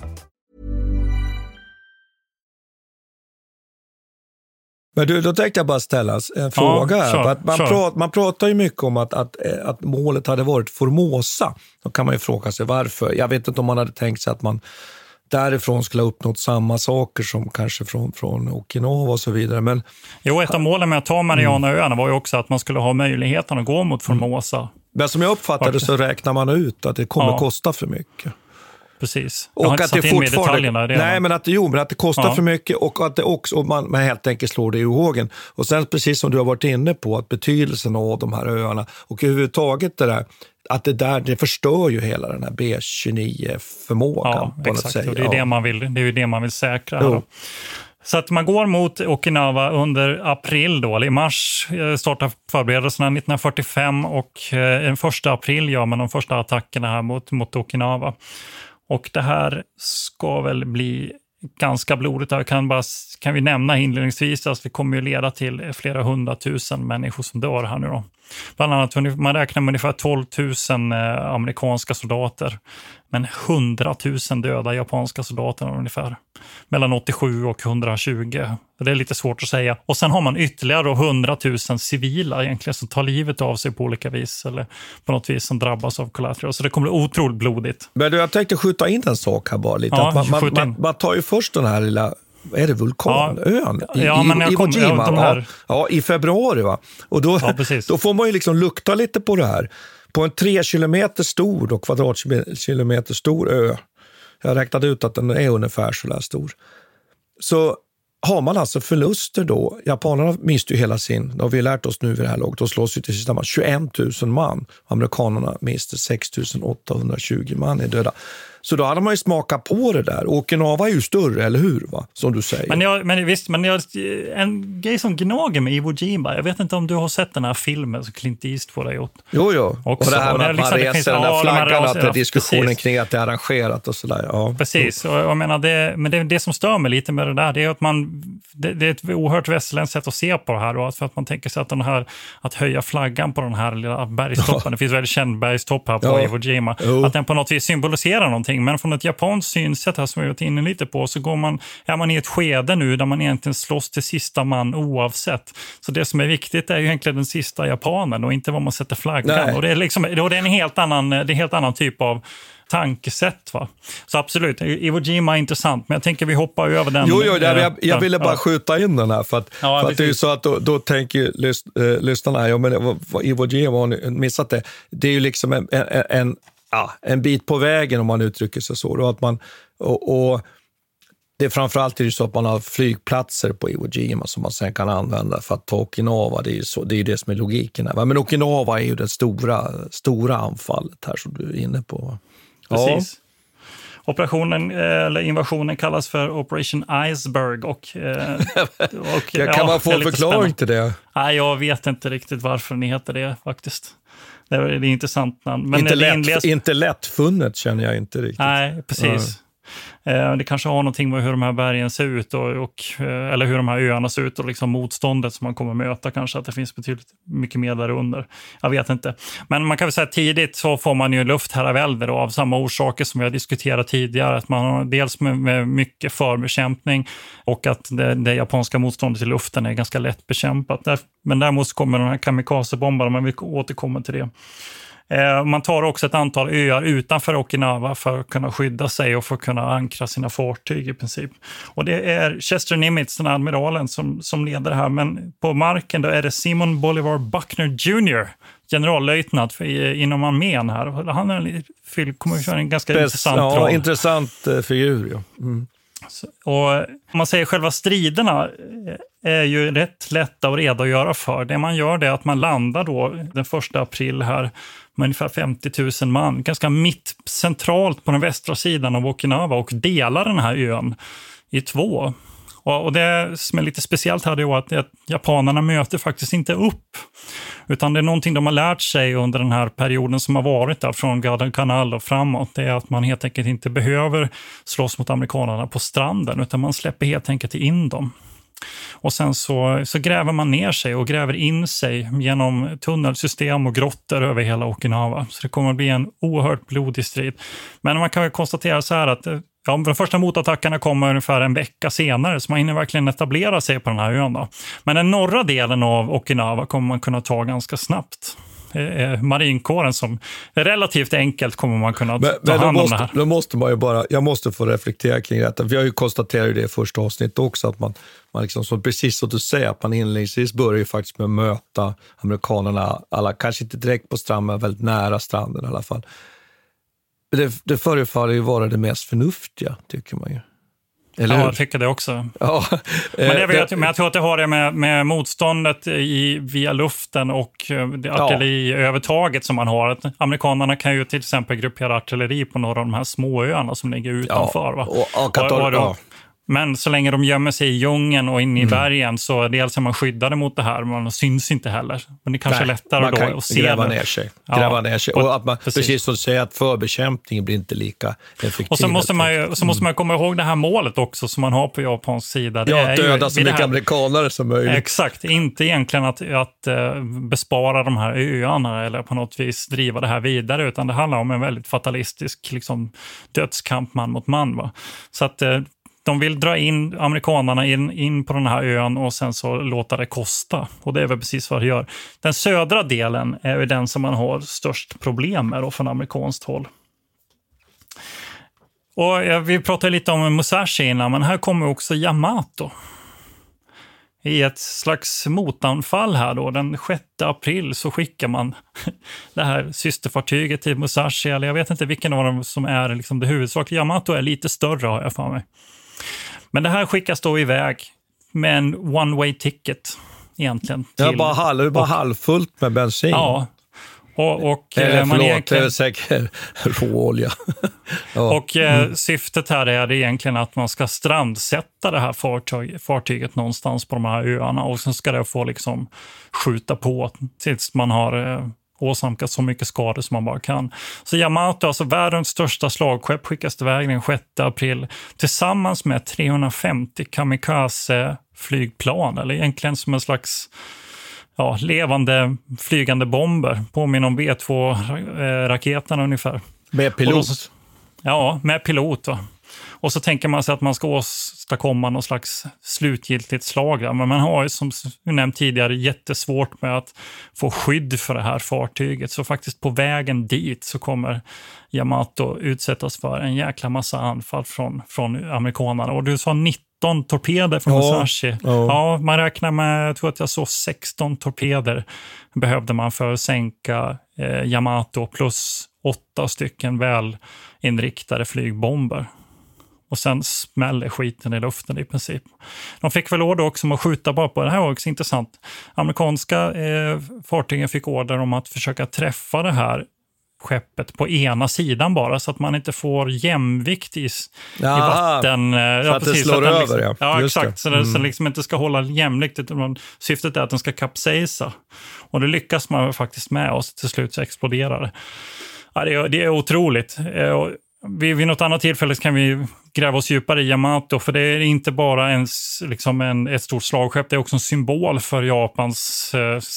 Men du, då tänkte jag bara ställa en fråga.
Ja,
här. att man, pratar, man pratar ju mycket om att, att, eh, att målet hade varit Formosa. Då kan man ju fråga sig varför. Jag vet inte om man hade tänkt sig att man därifrån skulle ha uppnått samma saker som kanske från, från Okinawa och så vidare. Men
Jo, ett av målen med att ta Marianaöarna var ju också att man skulle ha möjligheten att gå mot Formosa.
Men som jag uppfattade så räknar man ut att det kommer
Ja.
kosta för mycket.
Precis. Jag har
Och
inte
att
satt
det
in
fortfarande...
detaljerna. Det
nej, men att, jo, men att det kostar
Ja.
för mycket och att det också, och man, man helt enkelt slår det i hågen. Och sen precis som du har varit inne på, att betydelsen av de här öarna och överhuvudtaget det där, att det där, det förstör ju hela den här B29-förmågan.
Ja, exakt.
sätt.
Och det, är det, man vill, det är ju det man vill säkra. Så att man går mot Okinawa under april, då, eller i mars eh, startar förberedelserna 1945 och eh, den första april gör man de första attackerna här mot, mot Okinawa. Och det här ska väl bli ganska blodigt. Jag kan, bara, kan vi nämna inledningsvis att det kommer ju leda till flera hundratusen människor som dör här nu då. Bland annat, man räknar med ungefär 12 000 eh, amerikanska soldater, men 100 000 döda japanska soldater ungefär. Mellan 87 och 120. Det är lite svårt att säga. Och sen har man ytterligare då 100 000 civila egentligen som tar livet av sig på olika vis eller på något vis som drabbas av collateral. Så det kommer bli otroligt blodigt.
Men du, jag tänkte skjuta in en sak här bara lite.
Ja,
man, man, man tar ju först den här lilla är det vulkanön?
Ja, ja, men jag
Iwo Jima,
ja,
ja, i februari. Va? Och då,
Ja,
då får man ju liksom lukta lite på det här. På en tre kilometer stor och kvadratkilometer stor ö, jag räknade ut att den är ungefär så där stor, så har man alltså förluster då. Japanerna miste ju hela sin, det har vi lärt oss nu vid det här laget, de slåss ju till sista man, 21 000 man. Amerikanerna miste 6 820 man i döda. Så då hade man ju smakat på det där. Okinawa är ju större, eller hur? Va? Som du säger.
Men, jag, men visst, men jag, en grej som gnager med Iwo Jima, jag vet inte om du har sett den här filmen som Clint Eastwood har gjort.
Jo, jo.
Också.
Och det här med att
liksom-
man reser
finns-
den där
ja,
flaggan, att det är
raserna,
diskussionen
precis.
kring att det är arrangerat och sådär. Ja.
Precis, och jag menar det, men det, det som stör mig lite med det där, det är att man, det, det är ett oerhört västerländskt sätt att se på det här. Då, för att man tänker sig att den här, att höja flaggan på den här lilla bergstoppen, det finns väldigt känd bergstopp här på
Ja.
Iwo Jima,
Jo.
att den på något vis symboliserar någonting. Men från ett japanskt synsätt här som vi varit inne lite på, så går man, är man i ett skede nu där man egentligen slåss till sista man oavsett. Så det som är viktigt är ju egentligen den sista japanen och inte var man sätter flaggan.
Nej.
Och det är, liksom, och det är en helt annan, det är en helt annan typ av tankesätt. Va? Så absolut, Iwo Jima är intressant, men jag tänker vi hoppar över den.
Jo, jo jag, jag, jag ville bara
Ja.
skjuta in den här. För att,
Ja,
för att det är ju så att då, då tänker lys, eh, lyssnarna, ja, men Iwo Jima har ni missat det. Det är ju liksom en, en, en, ja, en bit på vägen om man uttrycker sig så. Då, att man, och, och det är framförallt är det så att man har flygplatser på Iwo Jima som man sen kan använda för att ta Okinawa. Det är ju så, det, är det som är logiken. Här. Men Okinawa är ju det stora, stora anfallet här som du är inne på.
Precis. Operationen, eh, eller invasionen kallas för Operation Iceberg. Och, eh, och,
Ja, kan
ja,
man få en förklaring till det?
Nej, jag vet inte riktigt varför den heter det faktiskt. Det är, intressant namn. Men
inte, lätt, inte lättfunnet känner jag inte riktigt.
Nej, precis. Eh, Det kanske har någonting med hur de här bergen ser ut och, och, eh, eller hur de här öarna ser ut och liksom motståndet som man kommer möta kanske, att det finns betydligt mycket mer där under. Jag vet inte. Men man kan väl säga att tidigt så får man ju luftherravälde då, av samma orsaker som vi har diskuterat tidigare. Att man har dels med, med mycket förbekämpning och att det, det japanska motståndet i luften är ganska lätt bekämpat. Där, men däremot så kommer de här kamikazebombarna, men vi återkommer till det. Eh, Man tar också ett antal öar utanför Okinawa för att kunna skydda sig och för att kunna ankra sina fartyg i princip. Och det är Chester Nimitz, den admiralen, som, som leder det här. Men på marken då är det Simon Bolivar Buckner Jr., generallöjtnant inom armén här. Han är, kommer att köra en ganska
Spec-
intressant
ja,
roll.
intressant eh, figur. Ja. Mm.
Och om man säger själva striderna eh, är ju rätt lätta att redogöra för. Det man gör är att man landar då den första april här med ungefär 50 000 man, ganska mitt centralt på den västra sidan av Okinawa och delar den här ön i två. Och det som är lite speciellt här är att att japanerna möter faktiskt inte upp. Utan det är någonting de har lärt sig under den här perioden som har varit där, från Guadalcanal och framåt. Det är att man helt enkelt inte behöver slåss mot amerikanerna på stranden, utan man släpper helt enkelt in dem. Och sen så, så gräver man ner sig och gräver in sig genom tunnelsystem och grottor över hela Okinawa. Så det kommer att bli en oerhört blodig strid. Men man kan konstatera så här att eh, ja, de första motattackerna kommer ungefär en vecka senare, så man hinner verkligen etablera sig på den här ön. Då. Men den norra delen av Okinawa kommer man kunna ta ganska snabbt eh, marinkåren som relativt enkelt kommer man kunna men, ta hand
om måste,
det här.
Då måste man ju bara, jag måste få reflektera kring detta. Vi har ju konstaterat det i första avsnittet också, att man, man liksom, som precis som du säger, att man inledningsvis börjar ju faktiskt med att möta amerikanerna, alla, kanske inte direkt på stranden, men väldigt nära stranden i alla fall. Det, det förefaller ju vara det mest förnuftiga, tycker man ju.
Eller ja, jag tycker det också. Ja, men, det vet, det, men jag tror att det har det med, med motståndet i, via luften och eh, det artilleriövertaget som man har. Att amerikanerna kan ju till exempel gruppera artilleri på några av de här småöarna som ligger utanför. Ja,
va? Och, och, och, och,
och, men så länge de gömmer sig i djungeln och inne i mm. bergen så dels är man skyddade mot det här, man syns inte heller. Men det kanske Nej, är lättare
man
då
kan
att se.
Gräva ner sig. Gräva ja, ner sig. Och att man, precis. precis som du säger, att förbekämpningen blir inte lika effektiv.
Och så måste, man ju, så måste man komma ihåg det här målet också som man har på japansk sida.
Det ja, döda så mycket här, amerikanare som möjligt.
Exakt, inte egentligen att, att uh, bespara de här öarna eller på något vis driva det här vidare, utan det handlar om en väldigt fatalistisk liksom, dödskamp man mot man. Va? Så att uh, de vill dra in amerikanarna in, in på den här ön och sen så låta det kosta. Och det är väl precis vad det gör. Den södra delen är ju den som man har störst problem med då från amerikanskt håll. Och vi pratade lite om Musashi innan, men här kommer också Yamato. I ett slags motanfall här då, den 6 april så skickar man det här systerfartyget till Musashi, eller jag vet inte vilken av dem som är liksom det huvudsakliga. Yamato är lite större har jag för mig. Men det här skickas då iväg med en one way ticket egentligen.
Till, ja, bara, halv, bara och, halvfullt med bensin.
Ja. Och, och,
Eller eh, förlåt, det är säkert råolja.
ja. Och eh, mm. syftet här är egentligen att man ska strandsätta det här fartyg, fartyget någonstans på de här öarna och sen ska det få liksom skjuta på tills man har eh, åsamkat så mycket skador som man bara kan. Så Yamato, alltså världens största slagskepp, skickas iväg den 6 april tillsammans med 350 kamikaze-flygplan, eller egentligen som en slags ja, levande flygande bomber. Påminner om V2-raketerna ungefär.
Med pilot? Då,
ja, med pilot. Va? Och så tänker man sig att man ska åstadkomma någon slags slutgiltigt slag. Men man har ju som nämnt tidigare jättesvårt med att få skydd för det här fartyget. Så faktiskt på vägen dit så kommer Yamato utsättas för en jäkla massa anfall från, från amerikanerna. Och du sa 19 torpeder från Musashi. Ja, ja. ja, man räknar med, jag tror att jag såg 16 torpeder behövde man för att sänka eh, Yamato plus åtta stycken väl inriktade flygbomber och sen smäller skiten i luften i princip. De fick väl order också om att skjuta bara på, det här var också intressant, amerikanska eh, fartygen fick order om att försöka träffa det här skeppet på ena sidan bara, så att man inte får jämvikt i, Jaha, i vatten.
Eh, så ja, att precis, det slår att liksom, över,
ja. Ja, Just exakt. Det. Så det mm. liksom inte ska hålla jämlikt, utan syftet är att den ska kapsejsa. Och det lyckas man faktiskt med och till slut så exploderar det. Ja, det, är, det är otroligt. Vid, vid något annat tillfälle kan vi gräva oss djupare i Yamato, för det är inte bara en, liksom en, ett stort slagskepp, det är också en symbol för Japans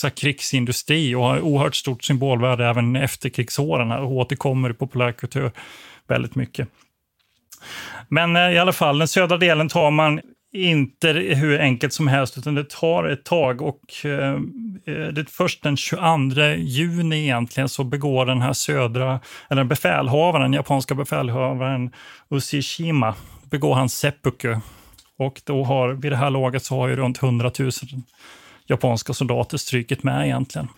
eh, krigsindustri och har oerhört stort symbolvärde även efter krigsåren och återkommer i populärkultur väldigt mycket. Men eh, i alla fall, den södra delen tar man inte hur enkelt som helst, utan det tar ett tag. Och eh, eh det är först den 22 juni egentligen så begår den här södra, eller befälhavaren, japanska befälhavaren Ushishima, begår han seppuku. Och då har, vid det här laget så har ju runt 100 000 japanska soldater strykit med egentligen.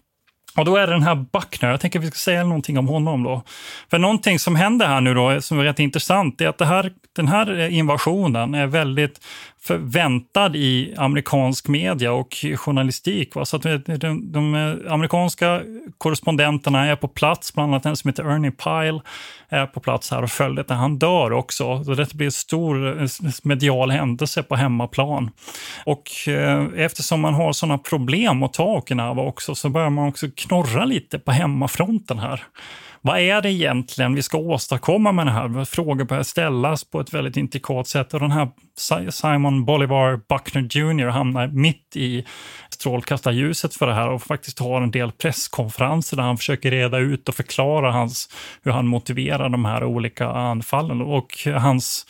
Och då är det den här Buckner, jag tänker att vi ska säga någonting om honom då. För någonting som händer här nu då, som är rätt intressant, är att det här, den här eh, invasionen är väldigt förväntad i amerikansk media och journalistik. Va? Så att de, de, de, amerikanska korrespondenterna är på plats, bland annat en som heter Ernie Pyle är på plats här och följer när Han dör också. Så det blir en stor eh, medial händelse på hemmaplan. Och eh, eftersom man har sådana problem att ta Okinawa också så börjar man också knorra lite på hemmafronten här. Vad är det egentligen vi ska åstadkomma med det här? Frågor börjar ställas på ett väldigt intrikat sätt och den här Simon Bolivar Buckner Jr hamnar mitt i strålkastarljuset för det här och faktiskt har en del presskonferenser där han försöker reda ut och förklara hans, hur han motiverar de här olika anfallen. Och hans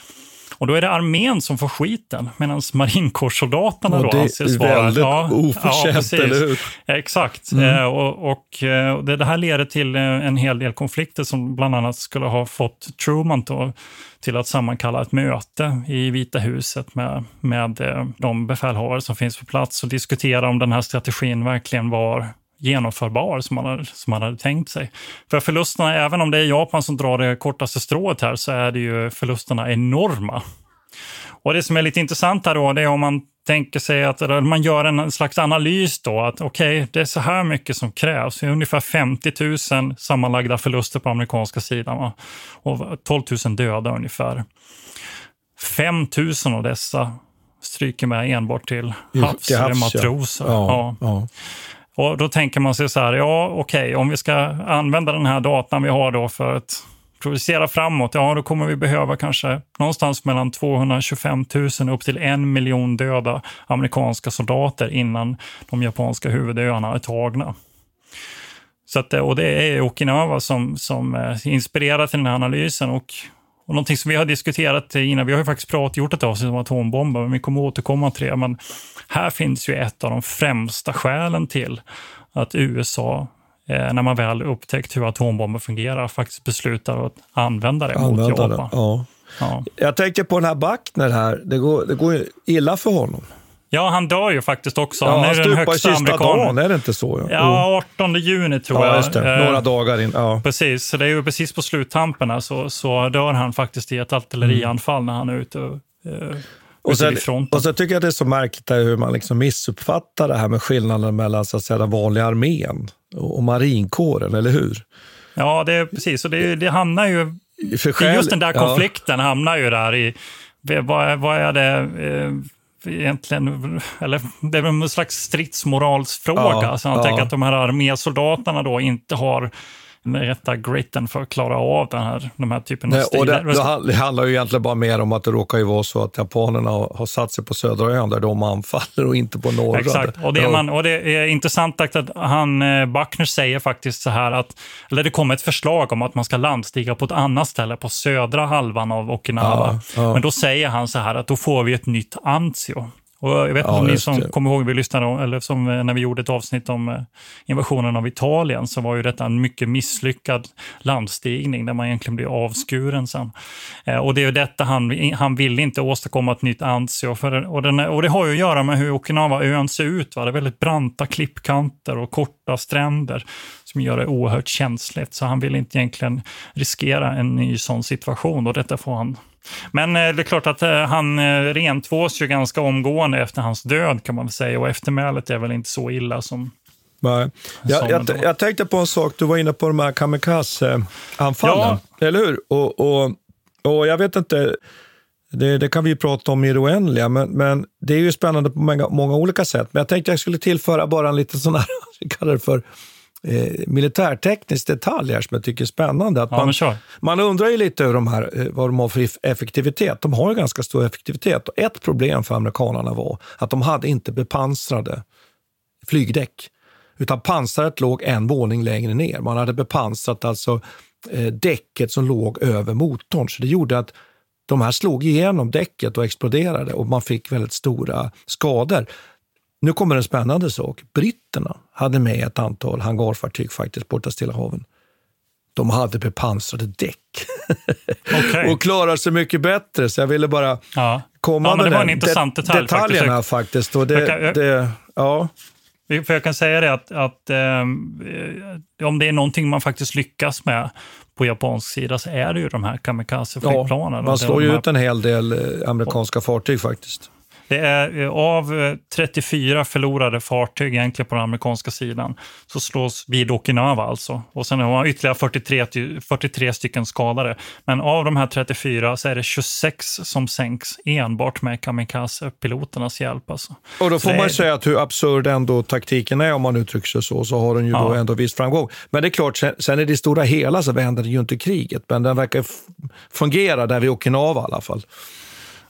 och då är det armén som får skiten, medan marinkårssoldaterna då anses vara...
Det är väldigt ja, oförtjänt, ja, eller hur?
Exakt. Mm. Eh, och, och eh, det, det, här leder till eh, en hel del konflikter som bland annat skulle ha fått Truman då, till att sammankalla ett möte i Vita huset med, med de befälhavare som finns på plats och diskutera om den här strategin verkligen var genomförbar som man, hade, som man hade tänkt sig. För förlusterna, även om det är Japan som drar det kortaste strået här, så är det ju förlusterna enorma. Och det som är lite intressant här då, det är om man tänker sig att man gör en slags analys då, att okej, okay, det är så här mycket som krävs. Det är ungefär 50 000 sammanlagda förluster på amerikanska sidan va? och 12 000 döda ungefär. 5 000 av dessa stryker med enbart till havs, till havs matroser. Ja, ja. Ja. Och då tänker man sig så här, ja okej, okay, om vi ska använda den här datan vi har då för att projicera framåt, ja då kommer vi behöva kanske någonstans mellan 225 000 upp till en miljon döda amerikanska soldater innan de japanska huvudöarna är tagna. Så att, och det är Okinawa som, som eh, inspirerar till den här analysen och och någonting som vi har diskuterat innan, vi har ju faktiskt pratat, gjort ett avsnitt om atombomber, men vi kommer återkomma till det. Men här finns ju ett av de främsta skälen till att USA, eh, när man väl upptäckt hur atombomber fungerar, faktiskt beslutar att använda det använda mot.
Det, ja. Ja. Jag tänker på den här Buckner här, det går, det går illa för honom.
Ja, han dör ju faktiskt också.
Ja,
han
är han den högsta är det inte så?
Ja, 18 juni tror
ja,
jag.
Det. Några eh, dagar in. Ja.
Precis, så det är ju precis på sluttamperna så, så dör han faktiskt i ett artillerianfall mm. när han är ute och, eh,
och sen, och så tycker jag det är så märkligt hur man liksom missuppfattar det här med skillnaden mellan så att säga, den vanliga armén och, och marinkåren, eller hur?
Ja, det är precis. Och det, det hamnar ju... För själv, just den där konflikten ja. hamnar ju där i... Vad, vad är det... Eh, egentligen, eller det är en slags stridsmoralsfråga. Ja, så han ja. tänker att de här armésoldaterna då inte har den rätta gritten för att klara av den här, de här typen av
stilar. Det, det, handlar ju egentligen bara mer om att det råkar ju vara så att japanerna har, har satt sig på södra ön där de anfaller och inte på norra.
Exakt, och det, är man, och det är intressant att han, eh, Buckner säger faktiskt så här att, eller det kommer ett förslag om att man ska landstiga på ett annat ställe på södra halvan av Okinawa. Ja, ja. Men då säger han så här att då får vi ett nytt Anzio. Och jag vet inte ja, om ni som kommer ihåg, vi lyssnade, eller som eh, när vi gjorde ett avsnitt om eh, invasionen av Italien, så var ju detta en mycket misslyckad landstigning där man egentligen blir avskuren sen. Eh, och det är ju detta han, han vill inte åstadkomma ett nytt Anzio. För, och, den, och det har ju att göra med hur Okinawa-ön ser ut. Va? Det är väldigt branta klippkanter och korta stränder som gör det oerhört känsligt. Så han vill inte egentligen riskera en ny sån situation och detta får han men eh, det är klart att eh, han eh, rentvås ju ganska omgående efter hans död kan man säga och eftermälet är väl inte så illa som
Nej. Jag, jag, jag, tänkte på en sak, du var inne på de här kamikaze-anfallen, ja. eller hur? Och, och, och jag vet inte, det, det, kan vi prata om i det oändliga, men, men det är ju spännande på många, många olika sätt. Men jag tänkte jag skulle tillföra bara en liten sån här, vi kallar det för eh, militärteknisk detalj här som jag tycker är spännande. Att
ja,
man, man undrar ju lite över de här, eh, vad de har för effektivitet. De har ju ganska stor effektivitet. Och ett problem för amerikanerna var att de hade inte bepansrade flygdäck. Utan pansaret låg en våning längre ner. Man hade bepansrat alltså eh, däcket som låg över motorn. Så det gjorde att de här slog igenom däcket och exploderade och man fick väldigt stora skador. Nu kommer en spännande sak. Britterna hade med ett antal hangarfartyg faktiskt borta Stilla haven. De hade bepansrade däck okay. och klarar sig mycket bättre. Så jag ville bara
ja.
komma
ja,
med
det var en intressant detalj,
detaljerna
faktiskt.
faktiskt. Det, det, ja.
För jag kan säga det att, att eh, om det är någonting man faktiskt lyckas med på japansk sida så är det ju de här kamikaze-flygplanen.
Ja, man slår ju ut en hel del eh, amerikanska fartyg faktiskt.
Det är eh, av 34 eh, förlorade fartyg egentligen på den amerikanska sidan så slås vid Okinawa alltså. Och sen har man ytterligare 43, 43 stycken skadade. Men av de här 34 så är det 26 som sänks enbart med kamikaze-piloternas hjälp. Alltså.
Och då får man är... säga att hur absurd ändå taktiken är om man uttrycker sig så, så har den ju ja. då ändå viss framgång. Men det är klart, sen, sen i det stora hela så vänder det ju inte kriget, men den verkar fungera där vid Okinawa i alla fall.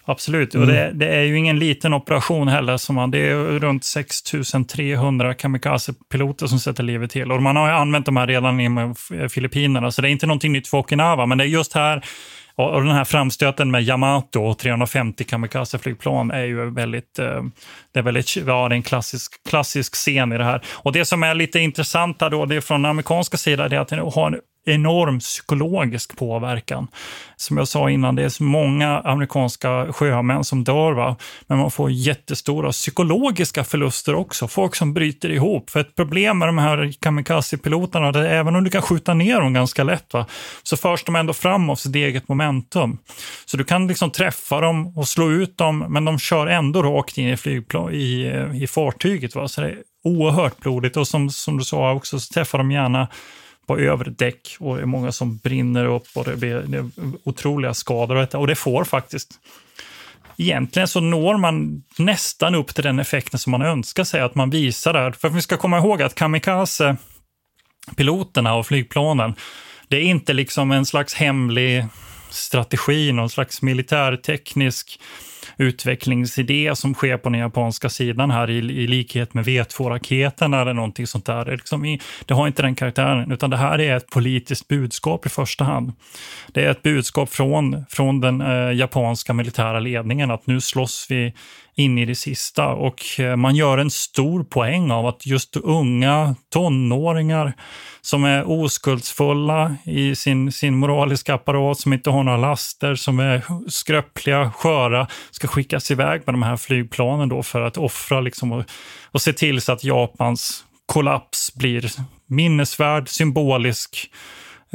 Absolut, mm. och det, det, är ju ingen liten operation heller. Som man, det är runt 6300 kamikaze-piloter som sätter livet till. Och man har använt de här redan i Filippinerna, så det är inte någonting nytt för Okinawa. Men det är just här, och den här framstöten med Yamato och 350 kamikaze-flygplan är ju väldigt, eh, det är väldigt, ja, det är en klassisk, klassisk scen i det här. Och det som är lite intressant då, det är från den amerikanska sidan, det är att den har enorm psykologisk påverkan. Som jag sa innan, det är så många amerikanska sjömän som dör, va? men man får jättestora psykologiska förluster också. Folk som bryter ihop. För ett problem med de här kamikazepiloterna, är även om du kan skjuta ner dem ganska lätt, va? så förs de ändå fram av sitt eget momentum. Så du kan liksom träffa dem och slå ut dem, men de kör ändå rakt in i, flygplan, i, i fartyget. Va? Så det är oerhört blodigt och som, som du sa också, så träffar de gärna på övre däck och det är många som brinner upp och det blir det otroliga skador. Och, och det får faktiskt Egentligen så når man nästan upp till den effekten som man önskar sig, att man visar där. För vi ska komma ihåg att kamikaze-piloterna och flygplanen, det är inte liksom en slags hemlig strategi, någon slags militärteknisk utvecklingsidé som sker på den japanska sidan här i, i likhet med V2-raketen eller någonting sånt där. Det, liksom i, det har inte den karaktären, utan det här är ett politiskt budskap i första hand. Det är ett budskap från, från den eh, japanska militära ledningen att nu slåss vi in i det sista. Och eh, man gör en stor poäng av att just unga tonåringar som är oskuldsfulla i sin, sin moraliska apparat, som inte har några laster, som är skröpliga, sköra, ska skickas iväg med de här flygplanen då för att offra liksom och, och se till så att Japans kollaps blir minnesvärd, symbolisk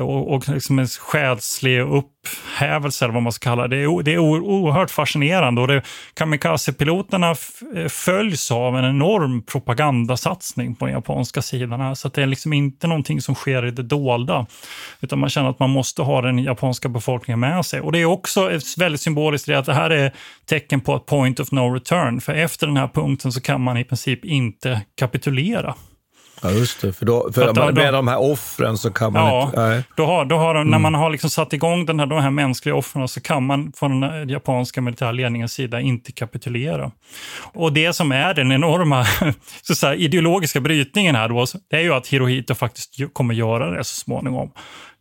och, och liksom en själslig upphävelse, eller vad man ska kalla det. Det är, det är oerhört fascinerande och det, kamikaze-piloterna eh, följs av en enorm propagandasatsning på den japanska sidan. Här, så det är liksom inte någonting som sker i det dolda, utan man känner att man måste ha den japanska befolkningen med sig. Och det är också väldigt symboliskt det att det här är tecken på ett point of no return, för efter den här punkten så kan man i princip inte kapitulera.
Ja, just det. För, då, för, för då, med de här offren så kan man
ja,
inte... Nej.
Då har, då har, mm. När man har liksom satt igång den här, de här mänskliga offren så kan man från den japanska militärledningens sida inte kapitulera. Och det som är den enorma så säga, ideologiska brytningen här då, det är ju att Hirohito faktiskt kommer göra det så småningom.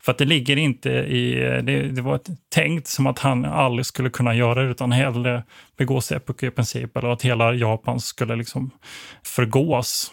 För att det ligger inte i... Det, det var tänkt som att han aldrig skulle kunna göra det, utan hellre begå seppuku i princip, eller att hela Japan skulle liksom förgås.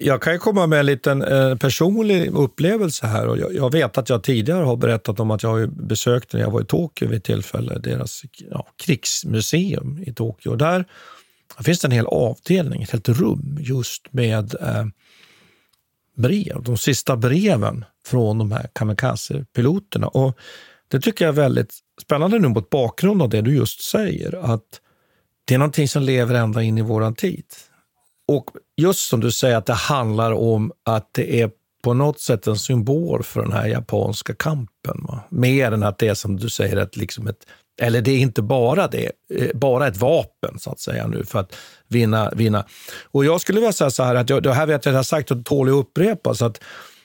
Jag kan ju komma med en liten eh, personlig upplevelse här. Och jag, jag, vet att jag tidigare har berättat om att jag har besökt när jag var i Tokyo vid ett tillfälle, deras ja, krigsmuseum i Tokyo. Och där finns det en hel avdelning, ett helt rum just med eh, brev, de sista breven från de här kamikaze-piloterna. Och det tycker jag är väldigt spännande nu mot bakgrund av det du just säger, att det är någonting som lever ända in i våran tid. Och just som du säger, att det handlar om att det är på något sätt en symbol för den här japanska kampen. Va? Mer än att det är som du säger, att liksom ett, eller det är inte bara det, eh, bara ett vapen så att säga nu för att vinna. vinna. Och jag skulle vilja säga så här, att jag, det här vet jag att jag har sagt och tål att upprepas, att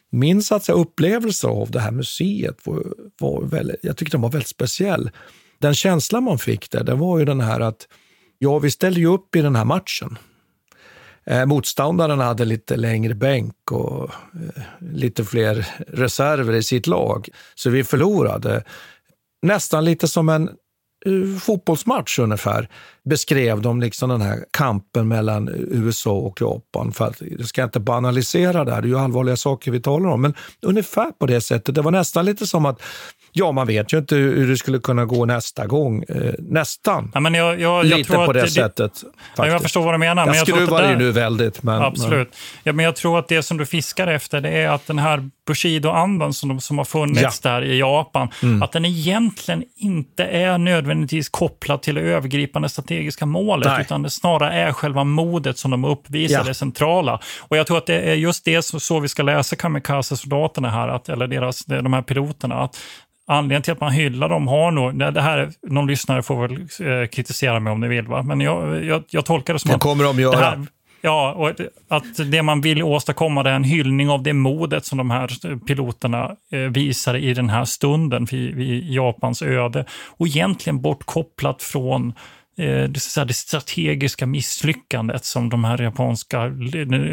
min så att säga, upplevelse av det här museet var, var väldigt, jag tyckte den var väldigt speciell. Den känsla man fick där, det var ju den här att ja, vi ställde ju upp i den här matchen. Eh, motståndaren hade lite längre bänk och eh, lite fler reserver i sitt lag, så vi förlorade. Nästan lite som en uh, fotbollsmatch ungefär beskrev de liksom den här kampen mellan USA och Japan. För att, jag ska inte banalisera det här, det är ju allvarliga saker vi talar om, men ungefär på det sättet. Det var nästan lite som att Ja, man vet ju inte hur det skulle kunna gå nästa gång. Eh, nästan.
Ja, men jag, jag, jag
Lite på det, det sättet.
Ja, jag förstår vad du menar.
Jag,
jag
skruvar det ju nu väldigt. Men,
absolut. Men. Ja, men jag tror att det som du fiskar efter det är att den här Bushido-andan som, som har funnits ja. där i Japan, mm. att den egentligen inte är nödvändigtvis kopplad till det övergripande strategiska målet, Nej. utan det snarare är själva modet som de uppvisar, ja. det centrala. Och jag tror att det är just det så, så vi ska läsa kamikaze-soldaterna här, att, eller deras, de här piloterna, att anledningen till att man hyllar dem har nog, det här, någon lyssnare får väl eh, kritisera mig om ni vill, va? men jag, jag, jag tolkar det som
det kommer de göra.
Här, ja, och att det man vill åstadkomma är en hyllning av det modet som de här piloterna eh, visar i den här stunden vid, vid Japans öde. Och egentligen bortkopplat från Eh, det, det strategiska misslyckandet som de här japanska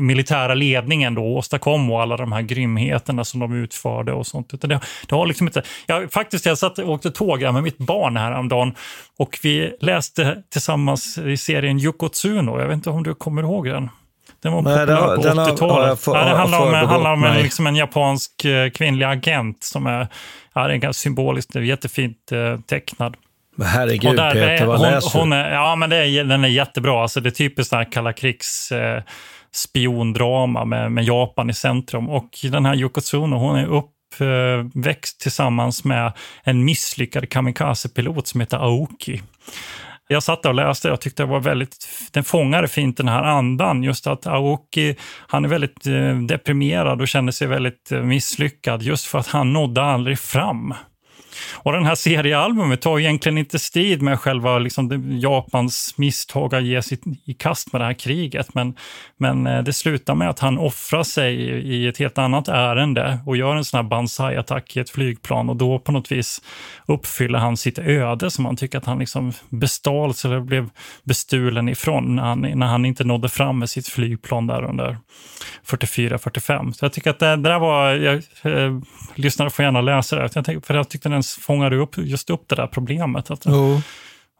militära ledningen då åstadkom och alla de här grymheterna som de utförde och sånt. Det, det har liksom inte, jag, faktiskt, jag satt och åkte tåg med mitt barn häromdagen och vi läste tillsammans i serien Yukotsuno. Jag vet inte om du kommer ihåg den? Den var populär på 80-talet. Det handlar om, handlar om en, liksom en japansk eh, kvinnlig agent som är, ja, är ganska symboliskt, jättefint eh, tecknad.
Men herregud där, Peter, vad hon, läser
hon är, Ja, men det är, den är jättebra. Alltså, det är typiskt här kalla krigs eh, spiondrama med, med Japan i centrum. Och den här Yokotsuno, hon är uppväxt tillsammans med en misslyckad kamikazepilot som heter Aoki. Jag satt och läste och tyckte det var väldigt, den fångade fint den här andan. Just att Aoki, han är väldigt eh, deprimerad och känner sig väldigt eh, misslyckad just för att han nådde aldrig fram. Och den här seriealbumet tar egentligen inte strid med själva liksom, Japans misstag att ge sig i kast med det här kriget. Men, men eh, det slutar med att han offrar sig i ett helt annat ärende och gör en sån här banzai-attack i ett flygplan och då på något vis uppfyller han sitt öde som han tycker att han liksom bestals eller blev bestulen ifrån när han, när han inte nådde fram med sitt flygplan där under 44-45. Så jag tycker att det, det där var, jag, eh, lyssnare får gärna läsa det, jag tänkte, för jag tyckte den fångade upp just upp det där problemet. Att,
oh.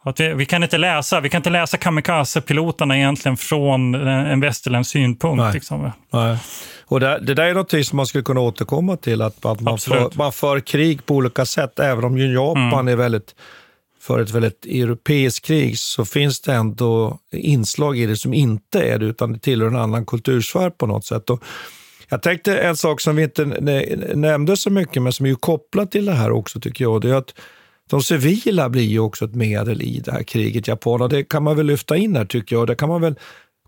att vi, vi, kan inte läsa, vi kan inte läsa kamikaze-piloterna egentligen från en västerländsk synpunkt.
Nej.
Liksom.
Nej. Och det, det, där är något som man skulle kunna återkomma till, att, att man, för, man för krig på olika sätt. Även om Japan mm. är väldigt för ett väldigt europeiskt krig så finns det ändå inslag i det som inte är det, utan det tillhör en annan kultursfär på något sätt. Och jag tänkte en sak som vi inte nämnde så mycket, men som är kopplad till det här också tycker jag, det är att de civila blir ju också ett medel i det här kriget, Japan. Och det kan man väl lyfta in här tycker jag. Det kan man väl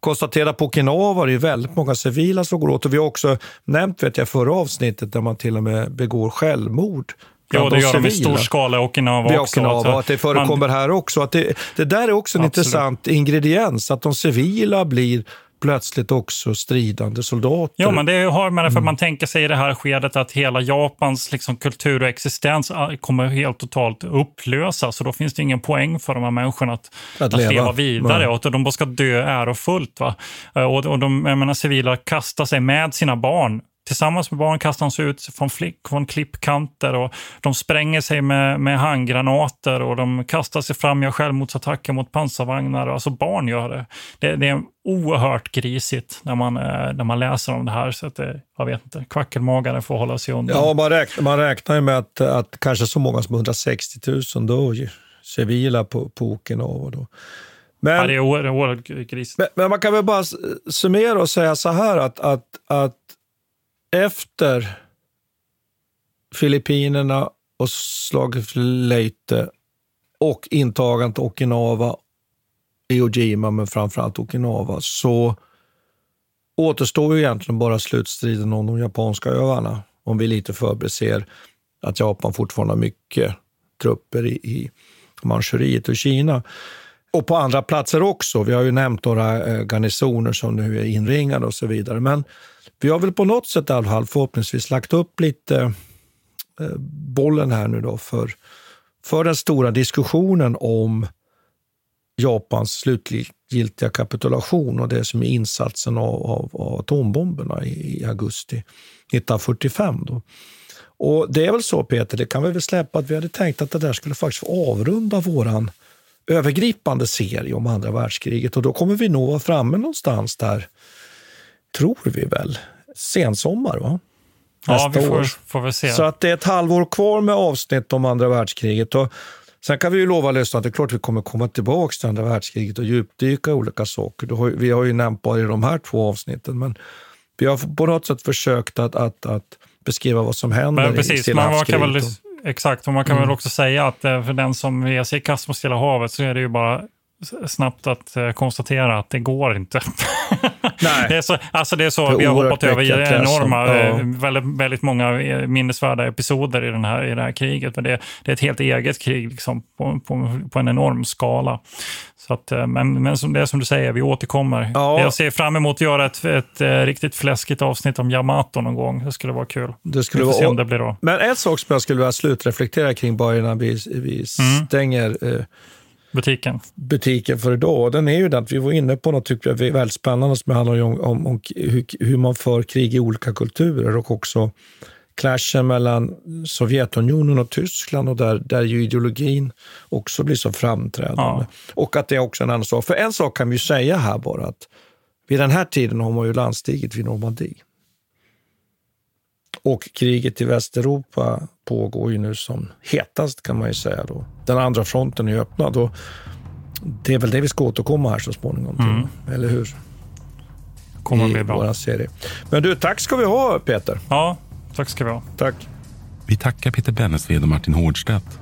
konstatera på Okinawa, det är väldigt många civila som går åt. Och vi har också nämnt, vet jag, förra avsnittet där man till och med begår självmord
Jo, det gör de i stor skala i Okinawa
också. Okinawa, att det förekommer man... här också. Att det, det där är också en Absolut. intressant ingrediens, att de civila blir plötsligt också stridande soldater.
Ja, men det har det för mm. man tänker sig i det här skedet att hela Japans liksom, kultur och existens ah, kommer helt totalt upplösas. Så då finns det ingen poäng för de här människorna att, att, att leva. leva. vidare. Och att de bara ska dö ärofullt. Va? Eh, och, och de menar, civila kastar sig med sina barn Tillsammans med barn kastar han sig ut från, flick, från klippkanter och de spränger sig med, med handgranater och de kastar sig fram, gör självmordsattacker mot pansarvagnar. Alltså barn gör det. Det, det är oerhört grisigt när man, eh, när man läser om det här. Så att det, jag vet inte, kvackelmagare får hålla sig undan.
Ja, man räknar, man räknar ju med att, att kanske så många som 160 000 dog civila på, på Okinawa. Då.
Men, ja, det är oerhört grisigt.
Men, men, man kan väl bara summera och säga så här att, att, att efter Filippinerna och slaget för Leyte och intagandet av Okinawa, Iwo Jima, men framförallt Okinawa, så återstår ju egentligen bara slutstriden om de japanska öarna. Om vi lite förbiser att Japan fortfarande har mycket trupper i, i Manchuriet och Kina. Och på andra platser också. Vi har ju nämnt några eh, garnisoner som nu är inringade och så vidare. Men vi har väl på något sätt i alla fall förhoppningsvis lagt upp lite eh, bollen här nu då för, för den stora diskussionen om Japans slutgiltiga kapitulation och det som är insatsen av, av, av atombomberna i, i, augusti 1945. Då. Och det är väl så Peter, det kan vi väl släppa att vi hade tänkt att det där skulle faktiskt avrunda våran övergripande serie om andra världskriget och då kommer vi nog vara framme någonstans där tror vi väl, sensommar. Va?
Nästa ja, vi får, år. får vi se.
Så att det är ett halvår kvar med avsnitt om andra världskriget. Och sen kan vi ju lova lyssnarna att det är klart vi kommer komma tillbaka till andra världskriget och djupdyka i olika saker. vi har ju nämnt bara i de här två avsnitten, men vi har på något sätt försökt att, att, att beskriva vad som händer men precis, i Stilla man kan väl,
Exakt, och man kan mm. väl också säga att eh, för den som ger sig i kast mot Stilla havet så är det ju bara snabbt att eh, konstatera att det går inte. Nej. det är så, alltså det är så, det är vi har hoppat över enorma, ja. Eh, väldigt, väldigt många eh, minnesvärda episoder i, den här, i det här kriget. Men det, det är ett helt eget krig liksom, på, på, på en enorm skala. Så att, men men som, det är som du säger, vi återkommer. Ja. Jag ser fram emot att göra ett, ett, ett, riktigt fläskigt avsnitt om Yamato någon gång. Det skulle vara kul.
Det skulle vara, se om det blir då. Men en sak som jag skulle vilja slutreflektera kring bara innan vi, vi mm. stänger mm
butiken.
butiken för idag. Den är ju den att vi var inne på något tycker jag, väldigt spännande som handlar om, om, om hur, hur, man för krig i olika kulturer och också clashen mellan Sovjetunionen och Tyskland och där, där ju ideologin också blir så framträdande. Ja. Och att det är också en annan sak. För en sak kan vi ju säga här bara att vid den här tiden har man ju landstigit vid Normandie. Och kriget i Västeuropa pågår ju nu som hetast kan man ju säga. Då. Den andra fronten är öppnad och det är väl det vi ska återkomma här så småningom till, mm. eller hur?
Kommer I bli bra.
Serie. Men du, tack ska vi ha Peter.
Ja, tack ska vi ha.
Tack.
Vi tackar Peter Bennesved och Martin Hårdstedt.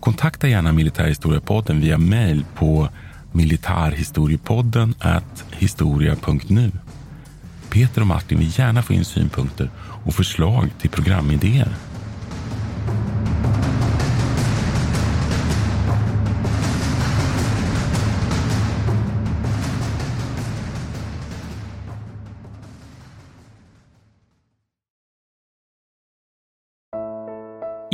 Kontakta gärna Militärhistoriepodden via mejl på militarhistoriepodden historia.nu. Peter och Martin vill gärna få in synpunkter och förslag till programidéer.